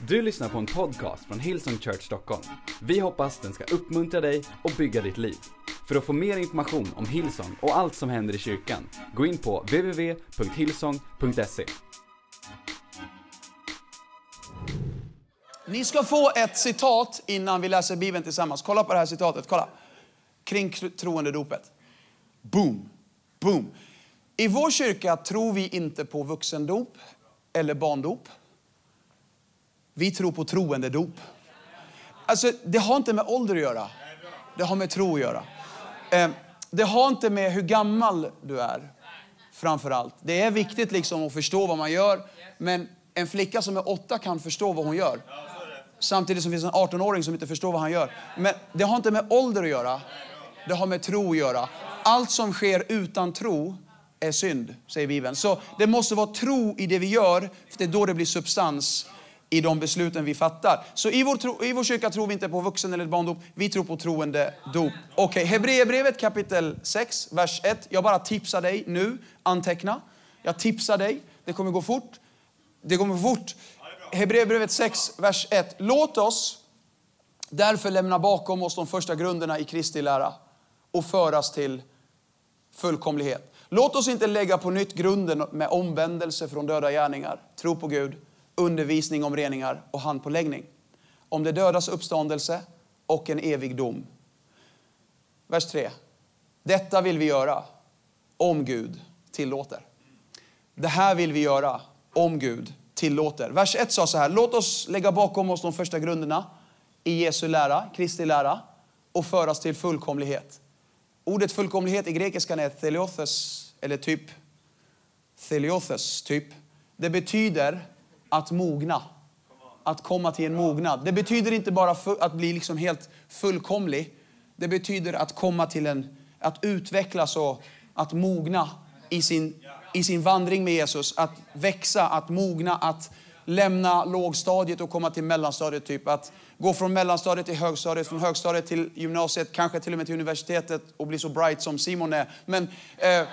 Du lyssnar på en podcast från Hillsong Church Stockholm. Vi hoppas den ska uppmuntra dig och bygga ditt liv. För att få mer information om Hillsong och allt som händer i kyrkan, gå in på www.hillsong.se. Ni ska få ett citat innan vi läser Bibeln tillsammans. Kolla på det här citatet. Kolla. Kring troendedopet. Boom. Boom. I vår kyrka tror vi inte på vuxendop eller barndop. Vi tror på troendedop. Alltså, det har inte med ålder att göra. Det har med tro att göra. Ehm, det har inte med hur gammal du är, framför allt. Det är viktigt liksom att förstå vad man gör, men en flicka som är åtta kan förstå vad hon gör. Samtidigt som det finns en 18-åring som inte förstår vad han gör. Men det har inte med ålder att göra. Det har med tro att göra. Allt som sker utan tro är synd, säger Bibeln. Så det måste vara tro i det vi gör, för det är då det blir substans i de besluten vi fattar. Så i vår, tro, i vår kyrka tror vi inte på vuxen eller barndop, vi tror på troende dop. Okej, okay. Hebreerbrevet kapitel 6, vers 1. Jag bara tipsar dig nu, anteckna. Jag tipsar dig, det kommer gå fort. Det kommer fort. Hebreerbrevet 6, vers 1. Låt oss därför lämna bakom oss de första grunderna i Kristi lära och föras till fullkomlighet. Låt oss inte lägga på nytt grunden med omvändelse från döda gärningar, tro på Gud, undervisning om reningar och handpåläggning. Om det dödas uppståndelse och en evig dom. Vers 3. Detta vill vi göra om Gud tillåter. Det här vill vi göra om Gud tillåter. Vers 1 sa så här, låt oss lägga bakom oss de första grunderna i Jesu lära, Kristi lära och föras till fullkomlighet. Ordet fullkomlighet i grekiskan är theliothes, eller typ theliothes, typ. Det betyder att mogna. Att komma till en mognad. Det betyder inte bara att bli liksom helt fullkomlig. Det betyder att komma till en, att utvecklas och att mogna i sin, i sin vandring med Jesus. Att växa, att mogna, att lämna lågstadiet och komma till mellanstadiet. Typ. Att gå från mellanstadiet till högstadiet, från högstadiet till gymnasiet, kanske till och med till universitetet och bli så bright som Simon är. Men eh,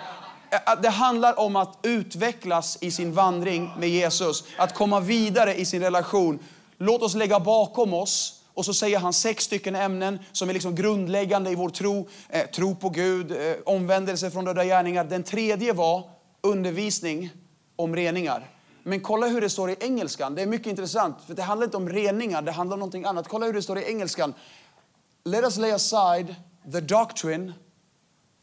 det handlar om att utvecklas i sin vandring med Jesus. Att komma vidare i sin relation. Låt oss lägga bakom oss och så säger han sex stycken ämnen som är liksom grundläggande i vår tro. Eh, tro på Gud, eh, omvändelse från döda gärningar. Den tredje var undervisning om reningar. Men kolla hur det står i engelskan. Det är mycket intressant. För Det handlar inte om reningar, det handlar om någonting annat. Kolla hur det står i engelskan. Let us lay aside the doctrine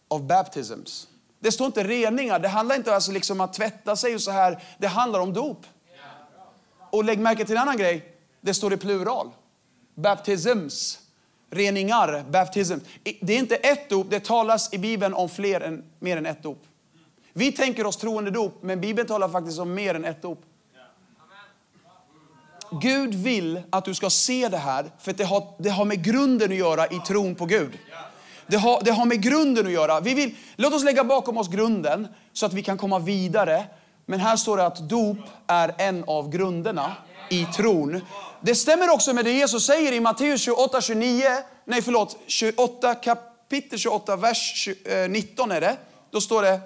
of baptisms. Det står inte reningar. Det handlar inte alltså liksom om att tvätta sig och så här. Det handlar om dop. Och lägg märke till en annan grej. Det står i plural. Baptisms. Reningar, baptism. Det är inte ett dop, det talas i Bibeln om fler än, mer än ett dop. Vi tänker oss troende dop, men Bibeln talar faktiskt om mer än ett dop. Gud vill att du ska se det här, för det har, det har med grunden att göra i tron på Gud. Det har, det har med grunden att göra. Vi vill, låt oss lägga bakom oss grunden så att vi kan komma vidare. Men här står det att dop är en av grunderna i tron. Det stämmer också med det Jesus säger i Matteus 28, 29, nej förlåt, 28 kapitel 28, vers 19 eh, är det. Då står det,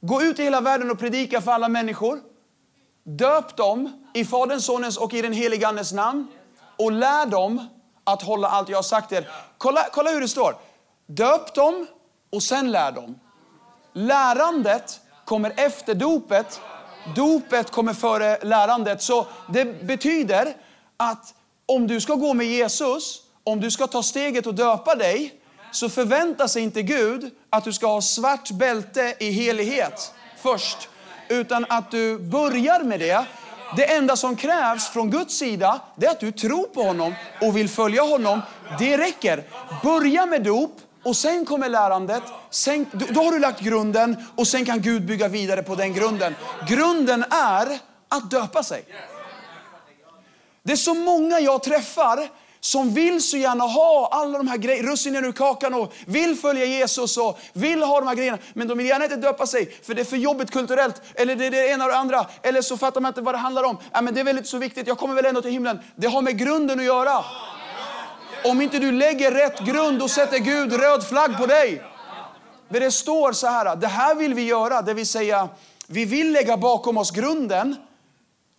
gå ut i hela världen och predika för alla människor. Döp dem i Faderns, Sonens och i den helige Andes namn och lär dem att hålla allt jag har sagt er. Kolla, kolla hur det står. Döp dem och sen lär dem. Lärandet kommer efter dopet. Dopet kommer före lärandet. Så det betyder att om du ska gå med Jesus, om du ska ta steget och döpa dig, så förväntar sig inte Gud att du ska ha svart bälte i helighet först. Utan att du börjar med det det enda som krävs från Guds sida, det är att du tror på honom och vill följa honom. Det räcker. Börja med dop och sen kommer lärandet. Sen, då har du lagt grunden och sen kan Gud bygga vidare på den grunden. Grunden är att döpa sig. Det är så många jag träffar som vill så gärna ha alla de här grejerna, russinen ur kakan och vill följa Jesus och vill ha de här grejerna. Men de vill gärna inte döpa sig för det är för jobbigt kulturellt. Eller det är det ena och det andra. Eller så fattar man inte vad det handlar om. Ja, men det är väl inte så viktigt, jag kommer väl ändå till himlen. Det har med grunden att göra. Om inte du lägger rätt grund, då sätter Gud röd flagg på dig. Men det står så här, det här vill vi göra, det vill säga vi vill lägga bakom oss grunden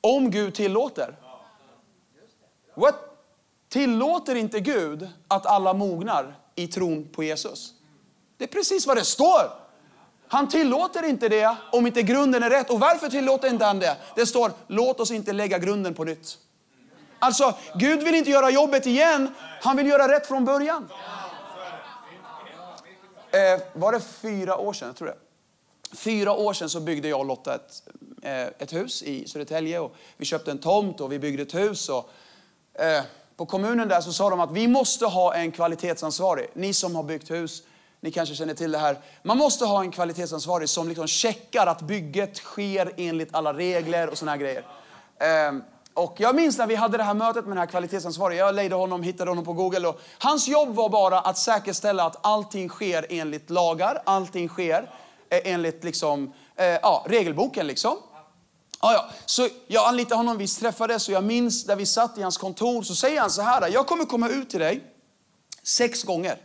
Om Gud tillåter. What? Tillåter inte Gud att alla mognar i tron på Jesus? Det är precis vad det står. Han tillåter inte det om inte grunden är rätt. Och varför tillåter inte han det? Det står, låt oss inte lägga grunden på nytt. Alltså, Gud vill inte göra jobbet igen. Han vill göra rätt från början. Eh, var det fyra år sedan? Jag tror det. Fyra år sedan så byggde jag och Lotta ett, eh, ett hus i Södertälje. Och vi köpte en tomt och vi byggde ett hus. Och, eh, på kommunen där så sa de att vi måste ha en kvalitetsansvarig. Ni som har byggt hus, ni kanske känner till det här. Man måste ha en kvalitetsansvarig som liksom checkar att bygget sker enligt alla regler och såna här grejer. Ehm, och jag minns när vi hade det här mötet med den här kvalitetsansvariga. Jag lejde honom, hittade honom på Google. Och hans jobb var bara att säkerställa att allting sker enligt lagar. Allting sker eh, enligt liksom, eh, ja, regelboken. Liksom. Ja, ja. Så jag anlitade honom, vi träffades och jag minns där vi satt i hans kontor. Så säger han så här, jag kommer komma ut till dig sex gånger.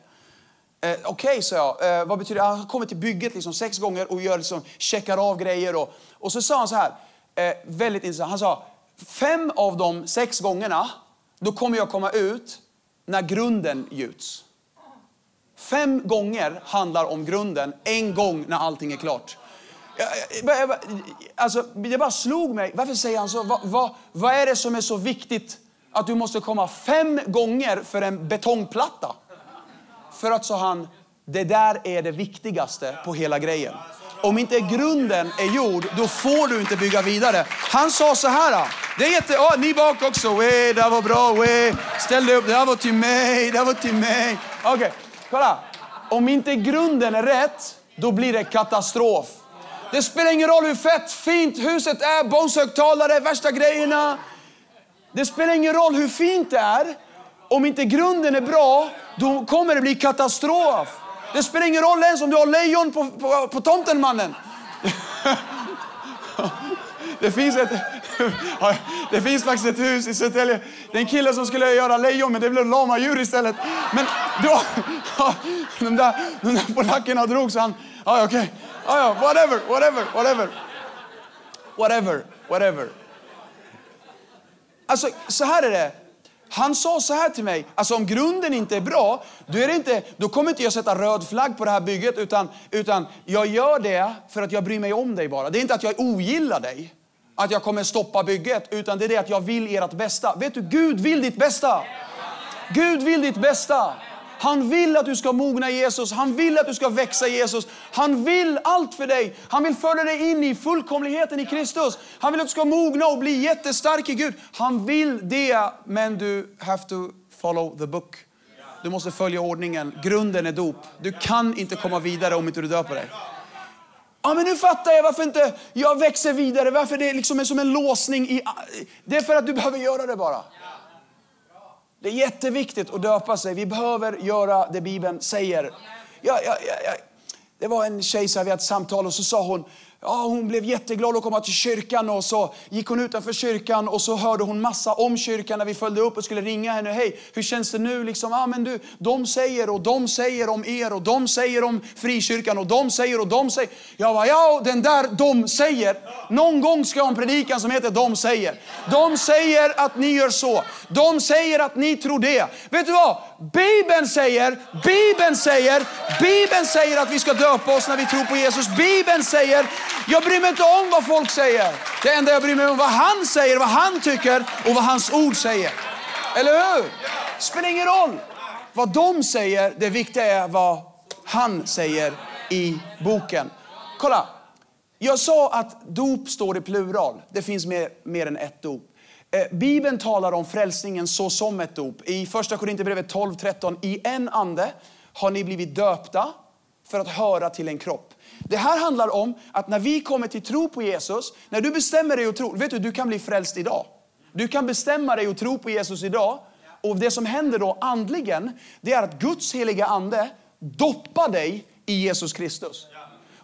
Eh, Okej, okay, sa jag. Eh, vad betyder det? Han kommer till bygget liksom sex gånger och gör liksom, checkar av grejer. Och, och så sa han så här, eh, väldigt intressant. Han sa, fem av de sex gångerna, då kommer jag komma ut när grunden gjuts. Fem gånger handlar om grunden, en gång när allting är klart. Alltså, det bara slog mig. Varför säger han så? Vad, vad, vad är det som är så viktigt att du måste komma fem gånger för en betongplatta? För att, sa han, det där är det viktigaste på hela grejen. Om inte grunden är gjord, då får du inte bygga vidare. Han sa så här. Ah, det är jätte... Oh, ni bak också. Way, det var bra. Way. Ställ dig upp. Det här var till mig. Det var till mig. Okej, okay. kolla. Om inte grunden är rätt, då blir det katastrof. Det spelar ingen roll hur fett, fint huset är, Bose-högtalare, värsta grejerna. Det spelar ingen roll hur fint det är. Om inte grunden är bra, då kommer det bli katastrof. Det spelar ingen roll ens om du har lejon på, på, på tomten, mannen. Det finns, ett, det finns faktiskt ett hus i Södertälje. Det är en kille som skulle göra lejon, men det blev lamadjur istället. Men då, de där, de där polackerna drog så han, ja okej, Okay. ja, whatever, whatever, whatever. Whatever, whatever. Alltså, så här är det. Han sa så här till mig, alltså om grunden inte är bra, då, är det inte, då kommer inte jag sätta röd flagg på det här bygget, utan, utan jag gör det för att jag bryr mig om dig bara. Det är inte att jag ogillar dig, att jag kommer stoppa bygget, utan det är det att jag vill ert bästa. Vet du, Gud vill ditt bästa. Gud vill ditt bästa. Han vill att du ska mogna Jesus. Han vill att du ska växa Jesus. Han vill allt för dig. Han vill föra dig in i fullkomligheten i Kristus. Han vill att du ska mogna och bli jättestark i Gud. Han vill det, men du have to follow the book. Du måste följa ordningen. Grunden är dop. Du kan inte komma vidare om inte du döper dig. Ja, men nu fattar jag varför inte jag växer vidare. Varför det liksom är som en låsning. I, det är för att du behöver göra det bara. Det är jätteviktigt att döpa sig. Vi behöver göra det Bibeln säger. Ja, ja, ja, det var en tjej som vi hade ett samtal och så sa hon, Ja, hon blev jätteglad att komma till kyrkan och så gick hon utanför kyrkan och så hörde hon massa om kyrkan när vi följde upp och skulle ringa henne. Hej, hur känns det nu? Liksom, ah, men du, de säger och de säger om er och de säger om frikyrkan och de säger och de säger. Jag bara, ja, den där de säger. Någon gång ska jag ha en predikan som heter de säger. De säger att ni gör så. De säger att ni tror det. Vet du vad? Bibeln säger, Bibeln säger, Bibeln säger att vi ska döpa oss när vi tror på Jesus. Bibeln säger, jag bryr mig inte om vad folk säger. Det enda jag bryr mig om är vad han säger, vad han tycker och vad hans ord säger. Eller hur? Det spelar ingen roll vad de säger. Det viktiga är vad han säger i boken. Kolla, jag sa att dop står i plural. Det finns mer, mer än ett dop. Eh, Bibeln talar om frälsningen så som ett dop. I första Korinthierbrevet 12.13. i en ande har ni blivit döpta för att höra till en kropp. Det här handlar om att när vi kommer till tro på Jesus, när du bestämmer dig och tror, vet du, du kan bli frälst idag. Du kan bestämma dig och tro på Jesus idag. Och det som händer då andligen, det är att Guds heliga ande doppar dig i Jesus Kristus.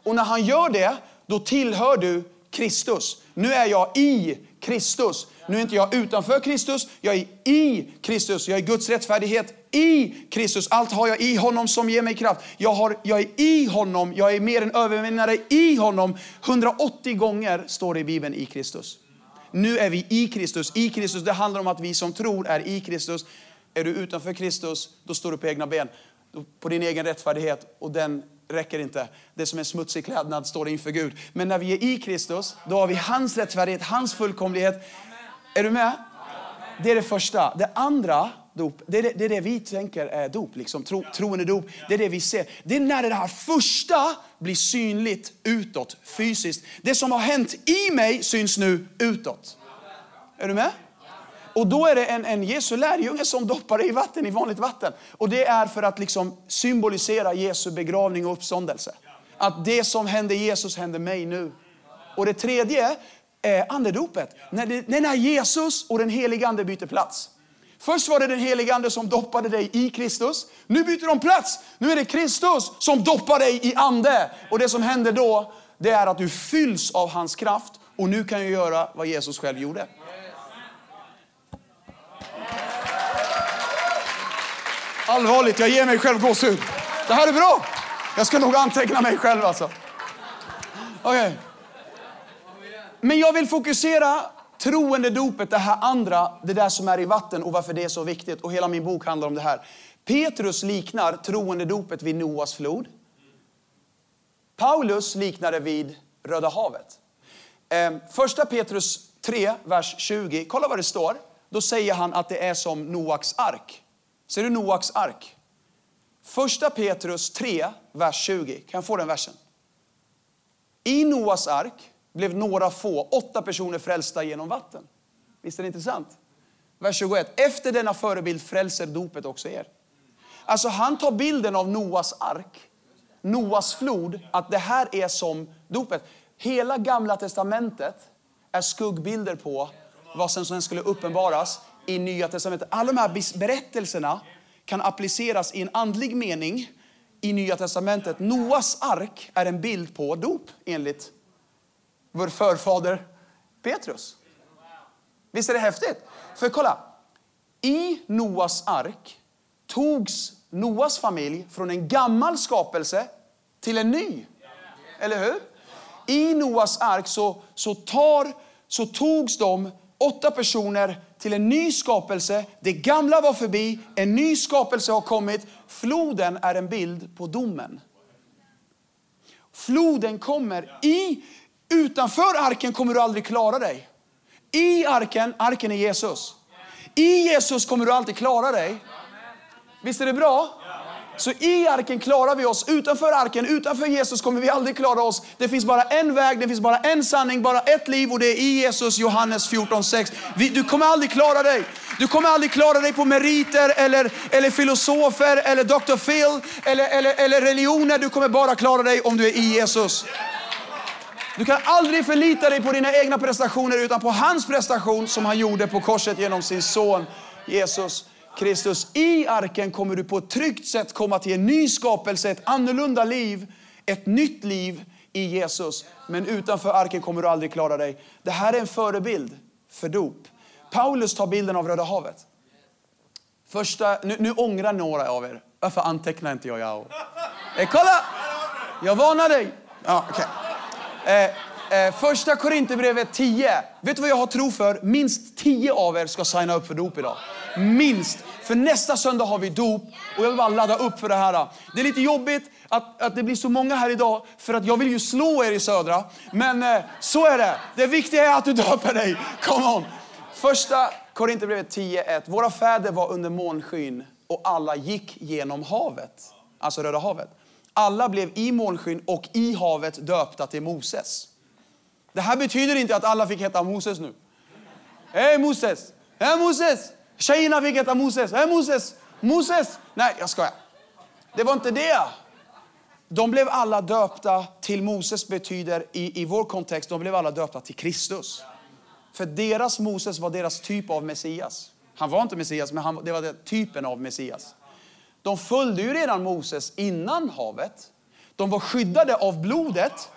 Och när han gör det, då tillhör du Kristus. Nu är jag i Kristus. Nu är inte jag utanför Kristus, jag är i Kristus. Jag är Guds rättfärdighet i Kristus. Allt har jag i honom som ger mig kraft. Jag, har, jag är i honom, jag är mer än övervinnare i honom. 180 gånger står det i Bibeln i Kristus. Nu är vi i Kristus. I Kristus, det handlar om att vi som tror är i Kristus. Är du utanför Kristus, då står du på egna ben. På din egen rättfärdighet och den räcker inte. Det som är smutsig klädnad står inför Gud. Men när vi är i Kristus, då har vi hans rättfärdighet, hans fullkomlighet. Är du med? Det är det första. Det andra, dop, det, är det, det är det vi tänker är dop, liksom, tro, troende dop. Det är det vi ser. Det är när det här första blir synligt utåt, fysiskt. Det som har hänt i mig syns nu utåt. Är du med? Och då är det en, en Jesu lärjunge som doppar i vatten, i vanligt vatten. Och det är för att liksom symbolisera Jesu begravning och uppståndelse. Att det som hände Jesus händer mig nu. Och det tredje är andedopet. När, det, när Jesus och den helige ande byter plats. Först var det den helige ande som doppade dig i Kristus. Nu byter de plats. Nu är det Kristus som doppar dig i ande. Och det som händer då, det är att du fylls av hans kraft. Och nu kan du göra vad Jesus själv gjorde. Allvarligt, jag ger mig själv gåshud. Det här är bra. Jag ska nog anteckna mig själv alltså. Okay. Men jag vill fokusera troendedopet, det här andra, det där som är i vatten och varför det är så viktigt. Och hela min bok handlar om det här. Petrus liknar troendedopet vid Noas flod. Paulus liknar det vid Röda havet. Ehm, första Petrus 3, vers 20. Kolla vad det står. Då säger han att det är som Noaks ark. Ser du Noaks ark? Första Petrus 3, vers 20. Kan jag få den versen? I Noas ark blev några få, åtta personer frälsta genom vatten. Visst är det intressant? Vers 21. Efter denna förebild frälser dopet också er. Alltså han tar bilden av Noas ark, Noas flod, att det här är som dopet. Hela gamla testamentet är skuggbilder på vad som sen skulle uppenbaras i Nya Testamentet. Alla de här berättelserna kan appliceras i en andlig mening i Nya Testamentet. Noas ark är en bild på dop enligt vår förfader Petrus. Visst är det häftigt? För kolla, i Noas ark togs Noas familj från en gammal skapelse till en ny. Eller hur? I Noas ark så, så, tar, så togs de åtta personer till en ny skapelse. Det gamla var förbi, en ny skapelse har kommit. Floden är en bild på domen. Floden kommer i, utanför arken kommer du aldrig klara dig. I arken, arken är Jesus. I Jesus kommer du alltid klara dig. Visst är det bra? Så i arken klarar vi oss. Utanför arken, utanför Jesus kommer vi aldrig klara oss. Det finns bara en väg, det finns bara en sanning, bara ett liv och det är i Jesus, Johannes 14.6. Du kommer aldrig klara dig. Du kommer aldrig klara dig på meriter eller, eller filosofer eller Dr. Phil eller, eller, eller religioner. Du kommer bara klara dig om du är i Jesus. Du kan aldrig förlita dig på dina egna prestationer utan på hans prestation som han gjorde på korset genom sin son Jesus. Kristus. I arken kommer du på ett tryggt sätt komma till en ny skapelse, ett annorlunda liv, ett nytt liv i Jesus. Men utanför arken kommer du aldrig klara dig. Det här är en förebild för dop. Paulus tar bilden av Röda havet. Första, nu, nu ångrar några av er. Varför antecknar inte jag? jag? Eh, kolla! Jag varnar dig. Ja, okay eh, eh, första Korinthierbrevet 10. Vet du vad jag har tro för? Minst 10 av er ska signa upp för dop idag. Minst. För nästa söndag har vi dop och jag vill bara ladda upp för det här. Det är lite jobbigt att, att det blir så många här idag för att jag vill ju slå er i Södra. Men eh, så är det. Det viktiga är att du döper dig. Come on. Första Korinthierbrevet 10.1. Våra fäder var under månskyn och alla gick genom havet. Alltså Röda havet. Alla blev i molnskyn och i havet döpta till Moses. Det här betyder inte att alla fick heta Moses nu. Hej Moses! Hej Moses! Tjejerna fick heta Moses. Hej Moses! Moses! Nej, jag skojar. Det var inte det. De blev alla döpta till Moses betyder i, i vår kontext, de blev alla döpta till Kristus. För deras Moses var deras typ av Messias. Han var inte Messias, men han, det var den typen av Messias. De följde ju redan Moses innan havet. De var skyddade av blodet.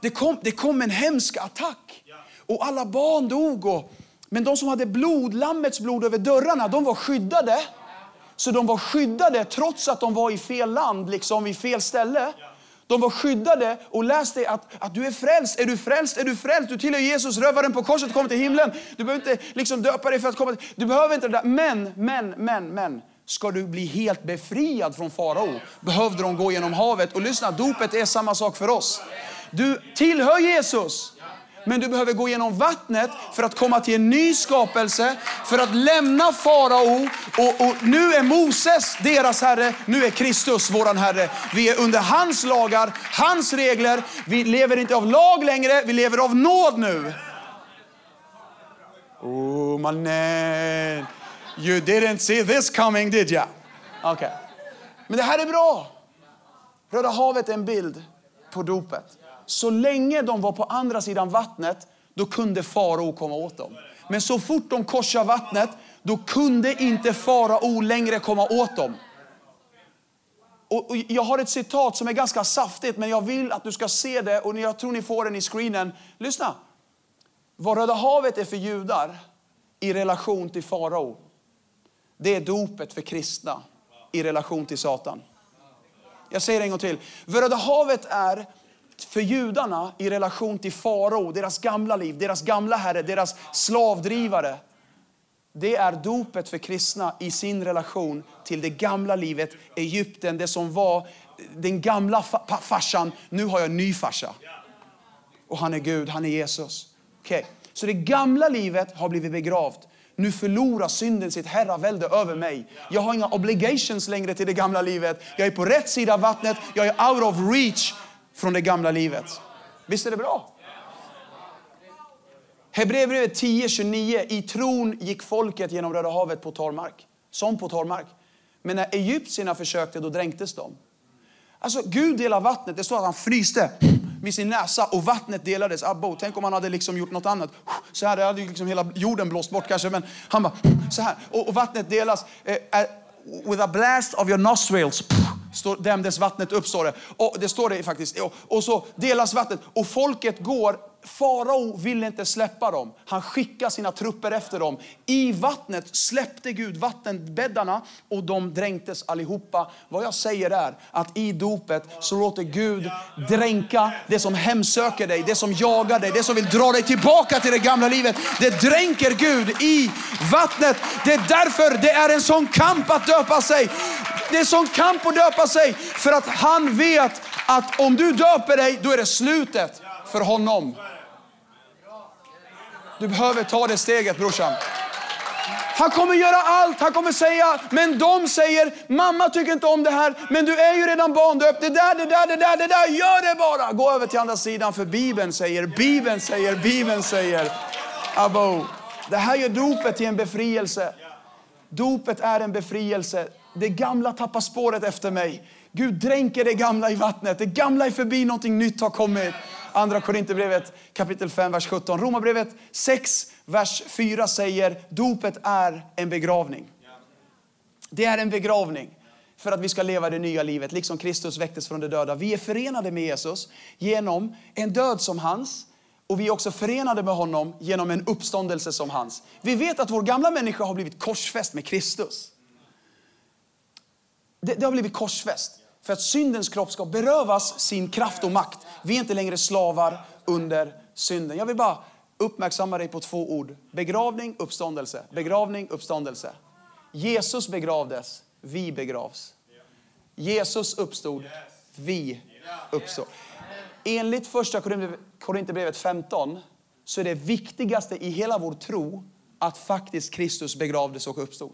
Det kom, det kom en hemsk attack. Och alla barn dog. Och men de som hade blod, lammets blod över dörrarna, de var skyddade. Så de var skyddade trots att de var i fel land, liksom i fel ställe. De var skyddade och läste att, att du är frälst. Är du frälst? Är du frälst? Du tillhör Jesus, rövaren på korset, kommer till himlen. Du behöver inte liksom döpa dig för att komma till, Du behöver inte det där. Men, men, men, men. Ska du bli helt befriad från farao behövde de gå genom havet. Och lyssna, dopet är samma sak för oss. Du tillhör Jesus. Men du behöver gå genom vattnet för att komma till en ny skapelse, för att lämna farao. Och, och, nu är Moses deras herre, nu är Kristus våran herre. Vi är under hans lagar, hans regler. Vi lever inte av lag längre, vi lever av nåd nu. Oh mannen, you didn't see this coming did ya? Okay. Men det här är bra. Röda havet är en bild på dopet. Så länge de var på andra sidan vattnet, då kunde farao komma åt dem. Men så fort de korsade vattnet, då kunde inte farao längre komma åt dem. Och, jag har ett citat som är ganska saftigt, men jag vill att du ska se det och jag tror ni får den i screenen. Lyssna. Vad Röda havet är för judar i relation till farao, det är dopet för kristna i relation till Satan. Jag säger det en gång till. Röda havet är för judarna i relation till farao, deras gamla liv, deras gamla herre, deras slavdrivare. Det är dopet för kristna i sin relation till det gamla livet, Egypten, det som var den gamla farsan. Nu har jag en ny farsa. Och han är Gud, han är Jesus. Okay. Så det gamla livet har blivit begravt. Nu förlorar synden sitt herravälde över mig. Jag har inga obligations längre till det gamla livet. Jag är på rätt sida av vattnet. Jag är out of reach från det gamla livet. Visst är det bra? Hebreerbrevet 10.29. I tron gick folket genom Röda havet på torrmark. Som på torrmark. Men när egyptierna försökte, då dränktes de. Alltså, Gud delar vattnet. Det står att han fryste vid sin näsa och vattnet delades. Abbo, tänk om han hade liksom gjort något annat. Så här, det hade ju liksom hela jorden blåst bort kanske. Men han bara så här. Och, och vattnet delas. Eh, eh, with a blast of your nostrils står, dämdes vattnet upp, står det. Och det står det faktiskt. Och, Och så delas vattnet och folket går Farao ville inte släppa dem. Han skickade sina trupper efter dem. I vattnet släppte Gud vattenbäddarna och de dränktes allihopa. Vad jag säger är att i dopet så låter Gud dränka det som hemsöker dig, det som jagar dig, det som vill dra dig tillbaka till det gamla livet. Det dränker Gud i vattnet. Det är därför det är en sån kamp att döpa sig. Det är en sån kamp att döpa sig för att han vet att om du döper dig, då är det slutet för honom. Du behöver ta det steget brorsan. Han kommer göra allt. Han kommer säga, men de säger, mamma tycker inte om det här, men du är ju redan barndöpt. Det där, det där, det där, det där, gör det bara. Gå över till andra sidan för Bibeln säger, Bibeln säger, Bibeln säger. Abo. Det här gör dopet till en befrielse. Dopet är en befrielse. Det gamla tappar spåret efter mig. Gud dränker det gamla i vattnet. Det gamla är förbi, någonting nytt har kommit. Andra Korinthierbrevet kapitel 5, vers 17. Romarbrevet 6, vers 4 säger dopet är en begravning. Det är en begravning för att vi ska leva det nya livet, liksom Kristus väcktes från de döda. Vi är förenade med Jesus genom en död som hans, och vi är också förenade med honom genom en uppståndelse som hans. Vi vet att vår gamla människa har blivit korsfäst med Kristus. Det, det har blivit korsfäst för att syndens kropp ska berövas sin kraft och makt. Vi är inte längre slavar under synden. Jag vill bara uppmärksamma dig på två ord. Begravning, uppståndelse. Begravning, uppståndelse. Jesus begravdes, vi begravs. Jesus uppstod, vi uppstår. Enligt första Korinthierbrevet 15 så är det viktigaste i hela vår tro att faktiskt Kristus begravdes och uppstod.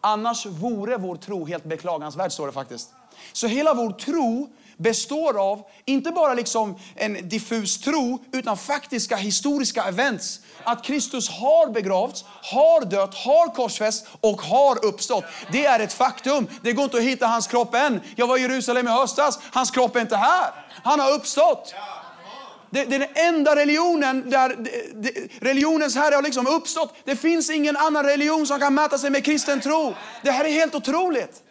Annars vore vår tro helt beklagansvärd, står det faktiskt. Så hela vår tro består av, inte bara liksom en diffus tro, utan faktiska historiska events. Att Kristus har begravts, har dött, har korsfäst och har uppstått. Det är ett faktum. Det går inte att hitta hans kropp än. Jag var i Jerusalem i höstas, hans kropp är inte här. Han har uppstått. Det, det är den enda religionen där det, det, religionens herre har liksom uppstått. Det finns ingen annan religion som kan mäta sig med kristen tro. Det här är helt otroligt.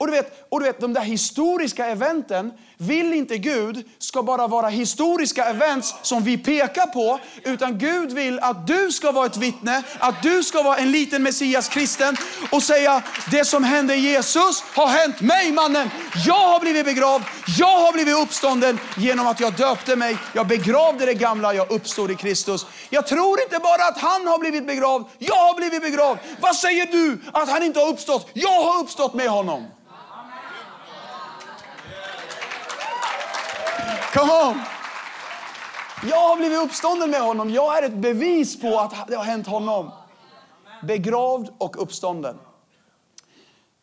Och du, vet, och du vet, de där historiska eventen vill inte Gud ska bara vara historiska events som vi pekar på. Utan Gud vill att du ska vara ett vittne, att du ska vara en liten Messias kristen och säga det som hände Jesus har hänt mig mannen. Jag har blivit begravd, jag har blivit uppstånden genom att jag döpte mig. Jag begravde det gamla, jag uppstod i Kristus. Jag tror inte bara att han har blivit begravd, jag har blivit begravd. Vad säger du att han inte har uppstått? Jag har uppstått med honom. Come on! Jag har blivit uppstånden med honom. Jag är ett bevis på att det har hänt honom. Begravd och uppstånden.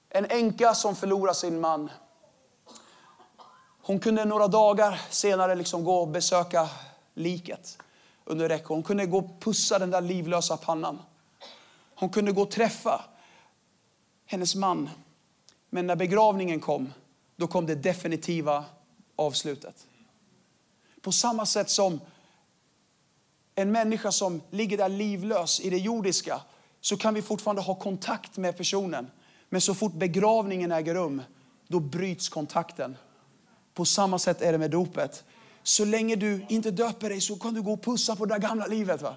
En änka som förlorar sin man. Hon kunde några dagar senare liksom gå och besöka liket under räcke. Hon kunde gå och pussa den där livlösa pannan. Hon kunde gå och träffa hennes man. Men när begravningen kom, då kom det definitiva avslutet. På samma sätt som en människa som ligger där livlös i det jordiska så kan vi fortfarande ha kontakt med personen. Men så fort begravningen äger rum, då bryts kontakten. På samma sätt är det med dopet. Så länge du inte döper dig så kan du gå och pussa på det där gamla livet. Va?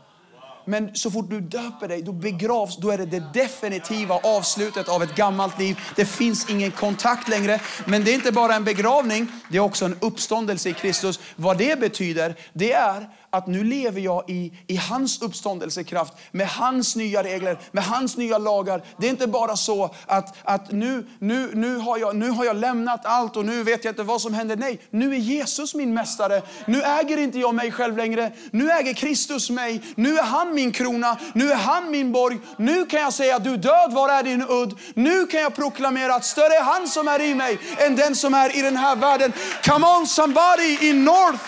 Men så fort du döper dig, då begravs, då är det det definitiva avslutet av ett gammalt liv. Det finns ingen kontakt längre. Men det är inte bara en begravning, det är också en uppståndelse i Kristus. Vad det betyder, det är att nu lever jag i, i hans uppståndelsekraft, med hans nya regler, med hans nya lagar. Det är inte bara så att, att nu, nu, nu, har jag, nu har jag lämnat allt och nu vet jag inte vad som händer. Nej, nu är Jesus min mästare. Nu äger inte jag mig själv längre. Nu äger Kristus mig. Nu är han min krona. Nu är han min borg. Nu kan jag säga, du död, var är din udd? Nu kan jag proklamera att större är han som är i mig än den som är i den här världen. Come on somebody in North!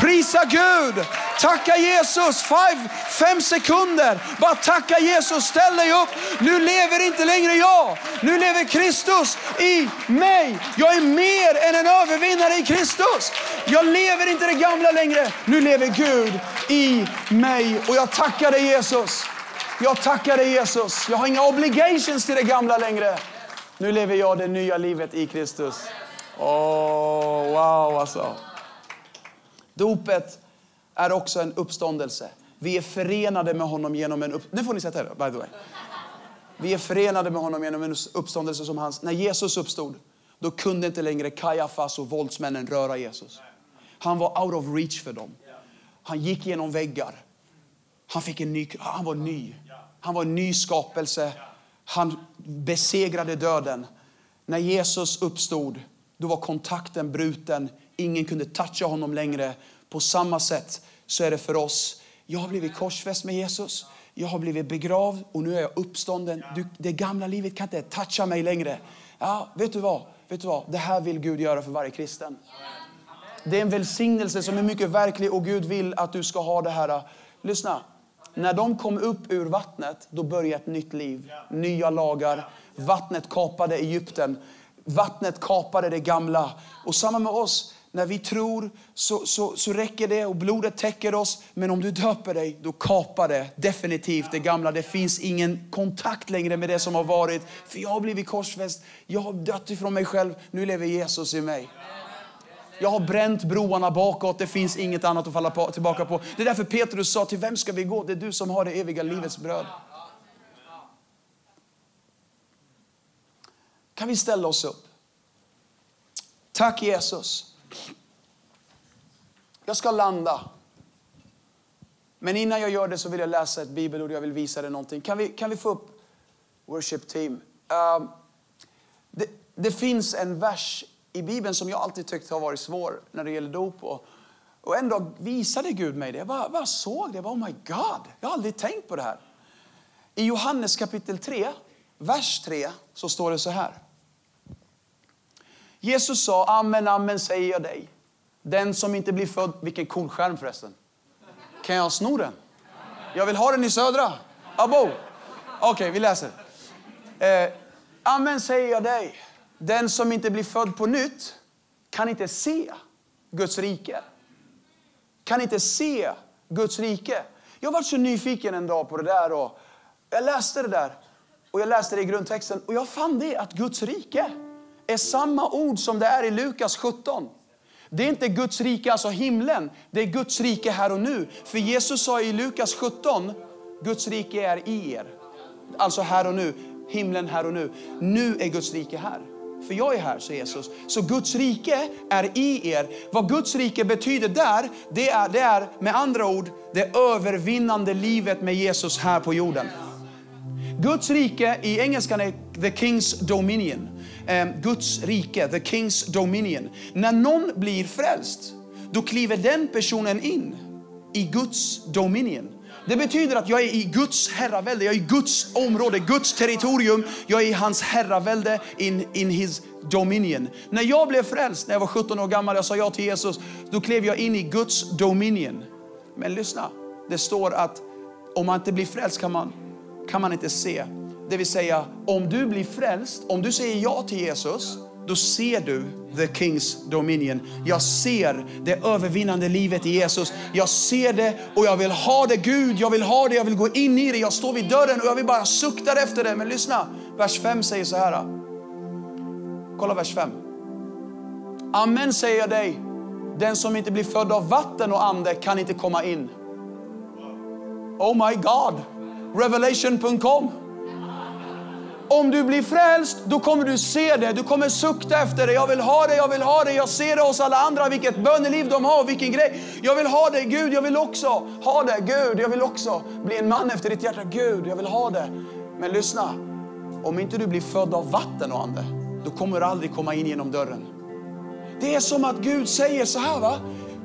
Prisa Gud! Tacka Jesus! Five, fem sekunder. Bara tacka Jesus. Ställ dig upp. Nu lever inte längre jag. Nu lever Kristus i mig. Jag är mer än en övervinnare i Kristus. Jag lever inte det gamla längre. Nu lever Gud i mig. Och jag tackar dig Jesus. Jag tackar dig Jesus. Jag har inga obligations till det gamla längre. Nu lever jag det nya livet i Kristus. Åh, oh, wow alltså. Dopet är också en uppståndelse. Vi är förenade med honom genom en uppståndelse. Nu får ni sätta er by the way. Vi är förenade med honom genom en uppståndelse som hans. När Jesus uppstod, då kunde inte längre Kajafas och våldsmännen röra Jesus. Han var out of reach för dem. Han gick genom väggar. Han, fick en ny, han var ny. Han var en ny skapelse. Han besegrade döden. När Jesus uppstod, då var kontakten bruten. Ingen kunde toucha honom längre. På samma sätt så är det för oss. Jag har blivit korsfäst med Jesus. Jag har blivit begravd och nu är jag uppstånden. Du, det gamla livet kan inte toucha mig längre. Ja, vet du vad? Vet du vad? Det här vill Gud göra för varje kristen. Det är en välsignelse som är mycket verklig och Gud vill att du ska ha det här. Lyssna. När de kom upp ur vattnet, då började ett nytt liv. Nya lagar. Vattnet kapade Egypten. Vattnet kapade det gamla. Och samma med oss. När vi tror så, så, så räcker det och blodet täcker oss. Men om du döper dig, då kapar det definitivt det gamla. Det finns ingen kontakt längre med det som har varit. För jag har blivit korsfäst. Jag har dött ifrån mig själv. Nu lever Jesus i mig. Jag har bränt broarna bakåt. Det finns inget annat att falla på, tillbaka på. Det är därför Petrus sa, till vem ska vi gå? Det är du som har det eviga livets bröd. Kan vi ställa oss upp? Tack Jesus. Jag ska landa. Men innan jag gör det så vill jag läsa ett bibelord. Jag vill visa dig någonting. Kan vi, kan vi få upp worship team? Uh, det, det, finns en vers i Bibeln som jag alltid tyckt har varit svår när det gäller dop. Och, och en dag visade Gud mig det. Jag bara, bara såg det. Jag bara, oh my God, jag har aldrig tänkt på det här. I Johannes kapitel 3, vers 3, så står det så här. Jesus sa, amen, amen säger jag dig. Den som inte blir född, vilken cool skärm förresten. Kan jag sno den? Jag vill ha den i södra. Abo. Okej, okay, vi läser. Eh, amen säger jag dig. Den som inte blir född på nytt kan inte se Guds rike. Kan inte se Guds rike. Jag var så nyfiken en dag på det där och jag läste det där. Och jag läste det i grundtexten och jag fann det att Guds rike är samma ord som det är i Lukas 17. Det är inte Guds rike, alltså himlen. Det är Guds rike här och nu. För Jesus sa i Lukas 17, Guds rike är i er. Alltså här och nu. Himlen här och nu. Nu är Guds rike här. För jag är här, säger Jesus. Så Guds rike är i er. Vad Guds rike betyder där, det är, det är med andra ord det övervinnande livet med Jesus här på jorden. Guds rike i engelskan är the King's Dominion. Ehm, Guds rike, the King's Dominion. När någon blir frälst, då kliver den personen in i Guds Dominion. Det betyder att jag är i Guds herravälde, jag är i Guds område, Guds territorium. Jag är i hans herravälde, in, in his dominion. När jag blev frälst, när jag var 17 år gammal, jag sa ja till Jesus, då klev jag in i Guds dominion. Men lyssna, det står att om man inte blir frälst kan man, kan man inte se. Det vill säga, om du blir frälst, om du säger ja till Jesus, då ser du the Kings dominion. Jag ser det övervinnande livet i Jesus. Jag ser det och jag vill ha det. Gud, jag vill ha det. Jag vill gå in i det. Jag står vid dörren och jag vill bara sukta efter det. Men lyssna, vers 5 säger så här. Kolla vers 5. Amen säger jag dig. Den som inte blir född av vatten och ande kan inte komma in. Oh my God. Revelation.com om du blir frälst, då kommer du se det. Du kommer sukta efter det. Jag vill ha det, jag vill ha det. Jag ser det hos alla andra, vilket böneliv de har, vilken grej. Jag vill ha det. Gud, jag vill också ha det. Gud, jag vill också bli en man efter ditt hjärta. Gud, jag vill ha det. Men lyssna, om inte du blir född av vatten och ande, då kommer du aldrig komma in genom dörren. Det är som att Gud säger så här, va?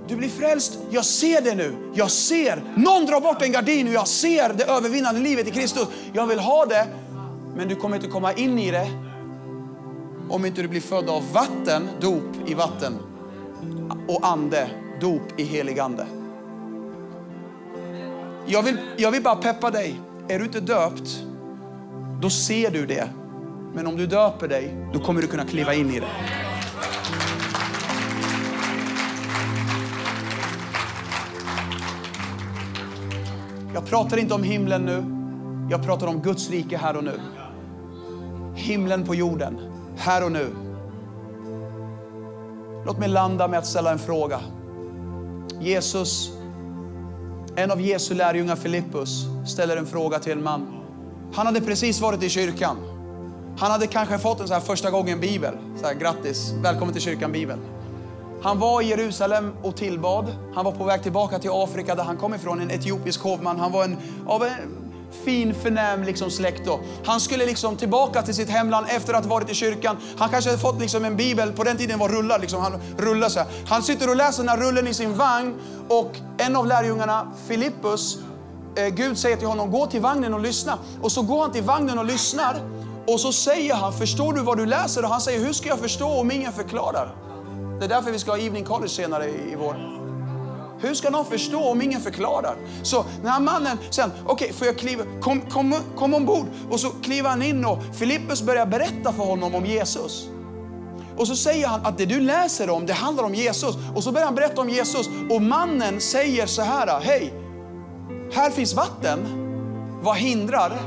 Du blir frälst. Jag ser det nu. Jag ser. Någon drar bort en gardin och jag ser det övervinnande livet i Kristus. Jag vill ha det. Men du kommer inte komma in i det om inte du blir född av vatten, dop i vatten och ande, dop i helig ande. Jag vill, jag vill bara peppa dig. Är du inte döpt, då ser du det. Men om du döper dig, då kommer du kunna kliva in i det. Jag pratar inte om himlen nu. Jag pratar om Guds rike här och nu himlen på jorden, här och nu. Låt mig landa med att ställa en fråga. Jesus, en av Jesu lärjungar Filippus ställer en fråga till en man. Han hade precis varit i kyrkan. Han hade kanske fått en så här första gången bibel. Så här, grattis, välkommen till kyrkan bibel. Han var i Jerusalem och tillbad. Han var på väg tillbaka till Afrika där han kom ifrån, en etiopisk hovman. Han var en, av en fin förnäm liksom släkt då. Han skulle liksom tillbaka till sitt hemland efter att ha varit i kyrkan. Han kanske hade fått liksom en bibel, på den tiden var rullar liksom, han rullar så här. Han sitter och läser den här rullen i sin vagn och en av lärjungarna, Filippus, eh, Gud säger till honom, gå till vagnen och lyssna. Och så går han till vagnen och lyssnar och så säger han, förstår du vad du läser? Och han säger, hur ska jag förstå om ingen förklarar? Det är därför vi ska ha evening college senare i, vår. Hur ska någon förstå om ingen förklarar? Så den här mannen sen, okej, okay, får jag kliva, kom, kom, kom ombord. Och så kliver han in och Filippus börjar berätta för honom om Jesus. Och så säger han att det du läser om, det handlar om Jesus. Och så börjar han berätta om Jesus. Och mannen säger så här, hej, här finns vatten. Vad hindrar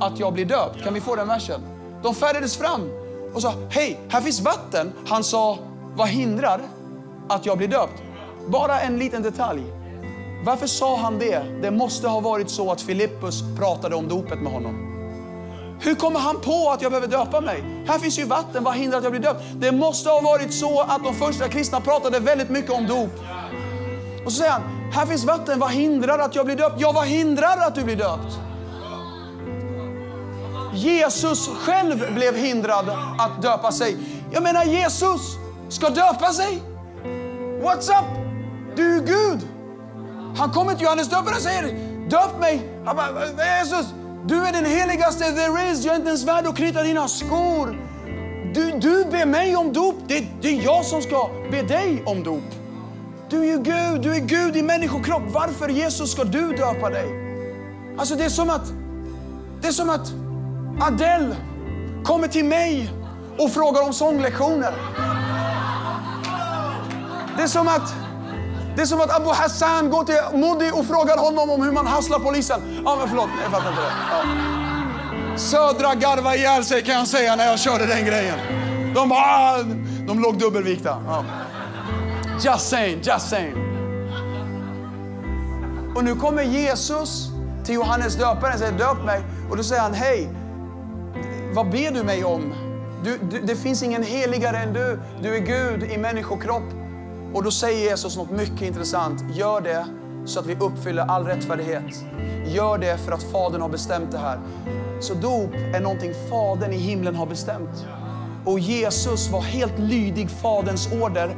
att jag blir döpt? Kan vi få den versen? De färdades fram och sa, hej, här finns vatten. Han sa, vad hindrar att jag blir döpt? Bara en liten detalj. Varför sa han det? Det måste ha varit så att Filippus pratade om dopet med honom. Hur kommer han på att jag behöver döpa mig? Här finns ju vatten, vad hindrar att jag blir döpt? Det måste ha varit så att de första kristna pratade väldigt mycket om dop. Och så säger han, här finns vatten, vad hindrar att jag blir döpt? Ja, vad hindrar att du blir döpt? Jesus själv blev hindrad att döpa sig. Jag menar Jesus ska döpa sig. What's up? Du är Gud. Han kommer till Johannes döparen och säger döp mig. Han bara, äh, Jesus, du är den heligaste there is. Jag är inte ens värd att knyta dina skor. Du, du ber mig om dop. Det, det är jag som ska be dig om dop. Du är ju Gud, du är Gud i människokropp. Varför Jesus ska du döpa dig? Alltså det är som att, det är som att Adele kommer till mig och frågar om sånglektioner. Det är som att det är som att Abu Hassan går till Modi och frågar honom om hur man hasslar polisen. Ja, men förlåt, jag fattar inte det. Ja. Södra garva ihjäl sig kan jag säga när jag körde den grejen. De bara, ah, de låg dubbelvikta. Ja. Just saying, just saying. Och nu kommer Jesus till Johannes döparen och säger döp mig. Och då säger han, hej, vad ber du mig om? Du, du, det finns ingen heligare än du. Du är Gud i människokropp. Och då säger Jesus något mycket intressant. Gör det så att vi uppfyller all rättfärdighet. Gör det för att Fadern har bestämt det här. Så dop är någonting Fadern i himlen har bestämt. Och Jesus var helt lydig Faderns order.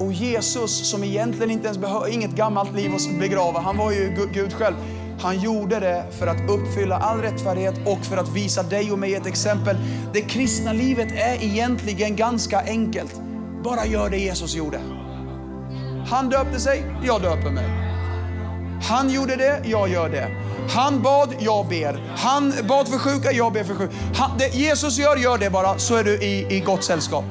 Och Jesus som egentligen inte ens behöver, inget gammalt liv att begrava, han var ju Gud själv. Han gjorde det för att uppfylla all rättfärdighet och för att visa dig och mig ett exempel. Det kristna livet är egentligen ganska enkelt. Bara gör det Jesus gjorde. Han döpte sig, jag döper mig. Han gjorde det, jag gör det. Han bad, jag ber. Han bad för sjuka, jag ber för sjuka. Han, det Jesus gör, gör det bara, så är du i, i gott sällskap.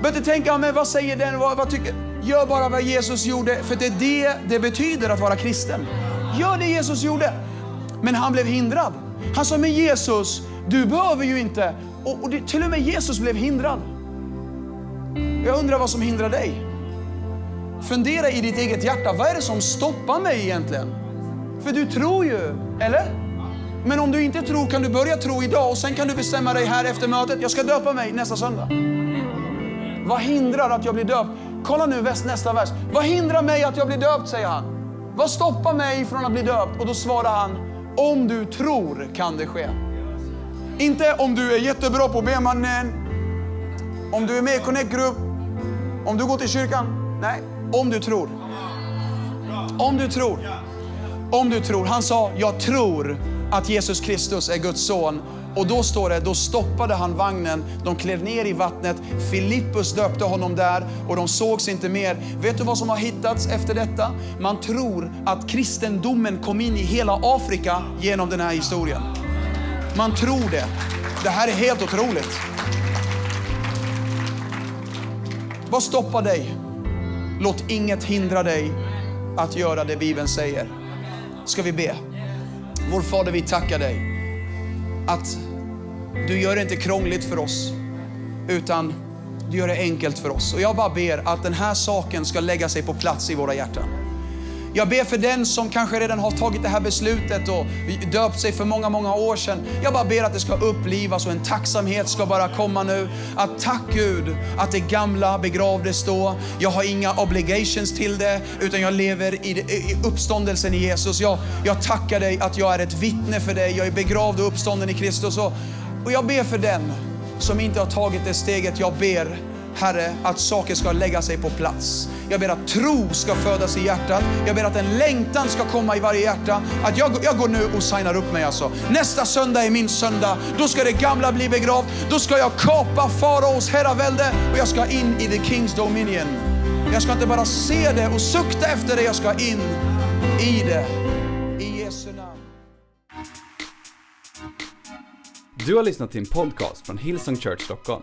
Behöver inte tänka, men vad säger den, vad, vad tycker... Gör bara vad Jesus gjorde, för det är det det betyder att vara kristen. Gör det Jesus gjorde. Men han blev hindrad. Han sa, men Jesus, du behöver ju inte. Och, och det, till och med Jesus blev hindrad. Jag undrar vad som hindrar dig. Fundera i ditt eget hjärta, vad är det som stoppar mig egentligen? För du tror ju, eller? Men om du inte tror kan du börja tro idag och sen kan du bestämma dig här efter mötet, jag ska döpa mig nästa söndag. Vad hindrar att jag blir döpt? Kolla nu nästa vers. Vad hindrar mig att jag blir döpt, säger han. Vad stoppar mig från att bli döpt? Och då svarar han, om du tror kan det ske. Inte om du är jättebra på B-mannen, om du är med i Connect Group, om du går till kyrkan. Nej, om du tror. Om du tror. Om du tror. Han sa, jag tror att Jesus Kristus är Guds son. Och då står det, då stoppade han vagnen, de klev ner i vattnet, Filippus döpte honom där och de sågs inte mer. Vet du vad som har hittats efter detta? Man tror att kristendomen kom in i hela Afrika genom den här historien. Man tror det. Det här är helt otroligt. Vad stoppar dig? Låt inget hindra dig att göra det Bibeln säger. Ska vi be? Vår Fader, vi tackar dig att du gör det inte krångligt för oss, utan du gör det enkelt för oss. Och jag bara ber att den här saken ska lägga sig på plats i våra hjärtan. Jag ber för den som kanske redan har tagit det här beslutet och döpt sig för många, många år sedan. Jag bara ber att det ska upplivas och en tacksamhet ska bara komma nu. Att tack Gud att det gamla begravdes då. Jag har inga obligations till det, utan jag lever i, i uppståndelsen i Jesus. Jag, jag tackar dig att jag är ett vittne för dig. Jag är begravd och uppstånden i Kristus. Och, och jag ber för den som inte har tagit det steget. Jag ber Herre, att saker ska lägga sig på plats. Jag ber att tro ska födas i hjärtat. Jag ber att en längtan ska komma i varje hjärta. Att jag, jag går nu och signar upp mig alltså. Nästa söndag är min söndag. Då ska det gamla bli begravt. Då ska jag kapa faraos herravälde och jag ska in i the Kings Dominion. Jag ska inte bara se det och sukta efter det, jag ska in i det. I Jesu namn. Du har lyssnat till en podcast från Hillsong Church Stockholm.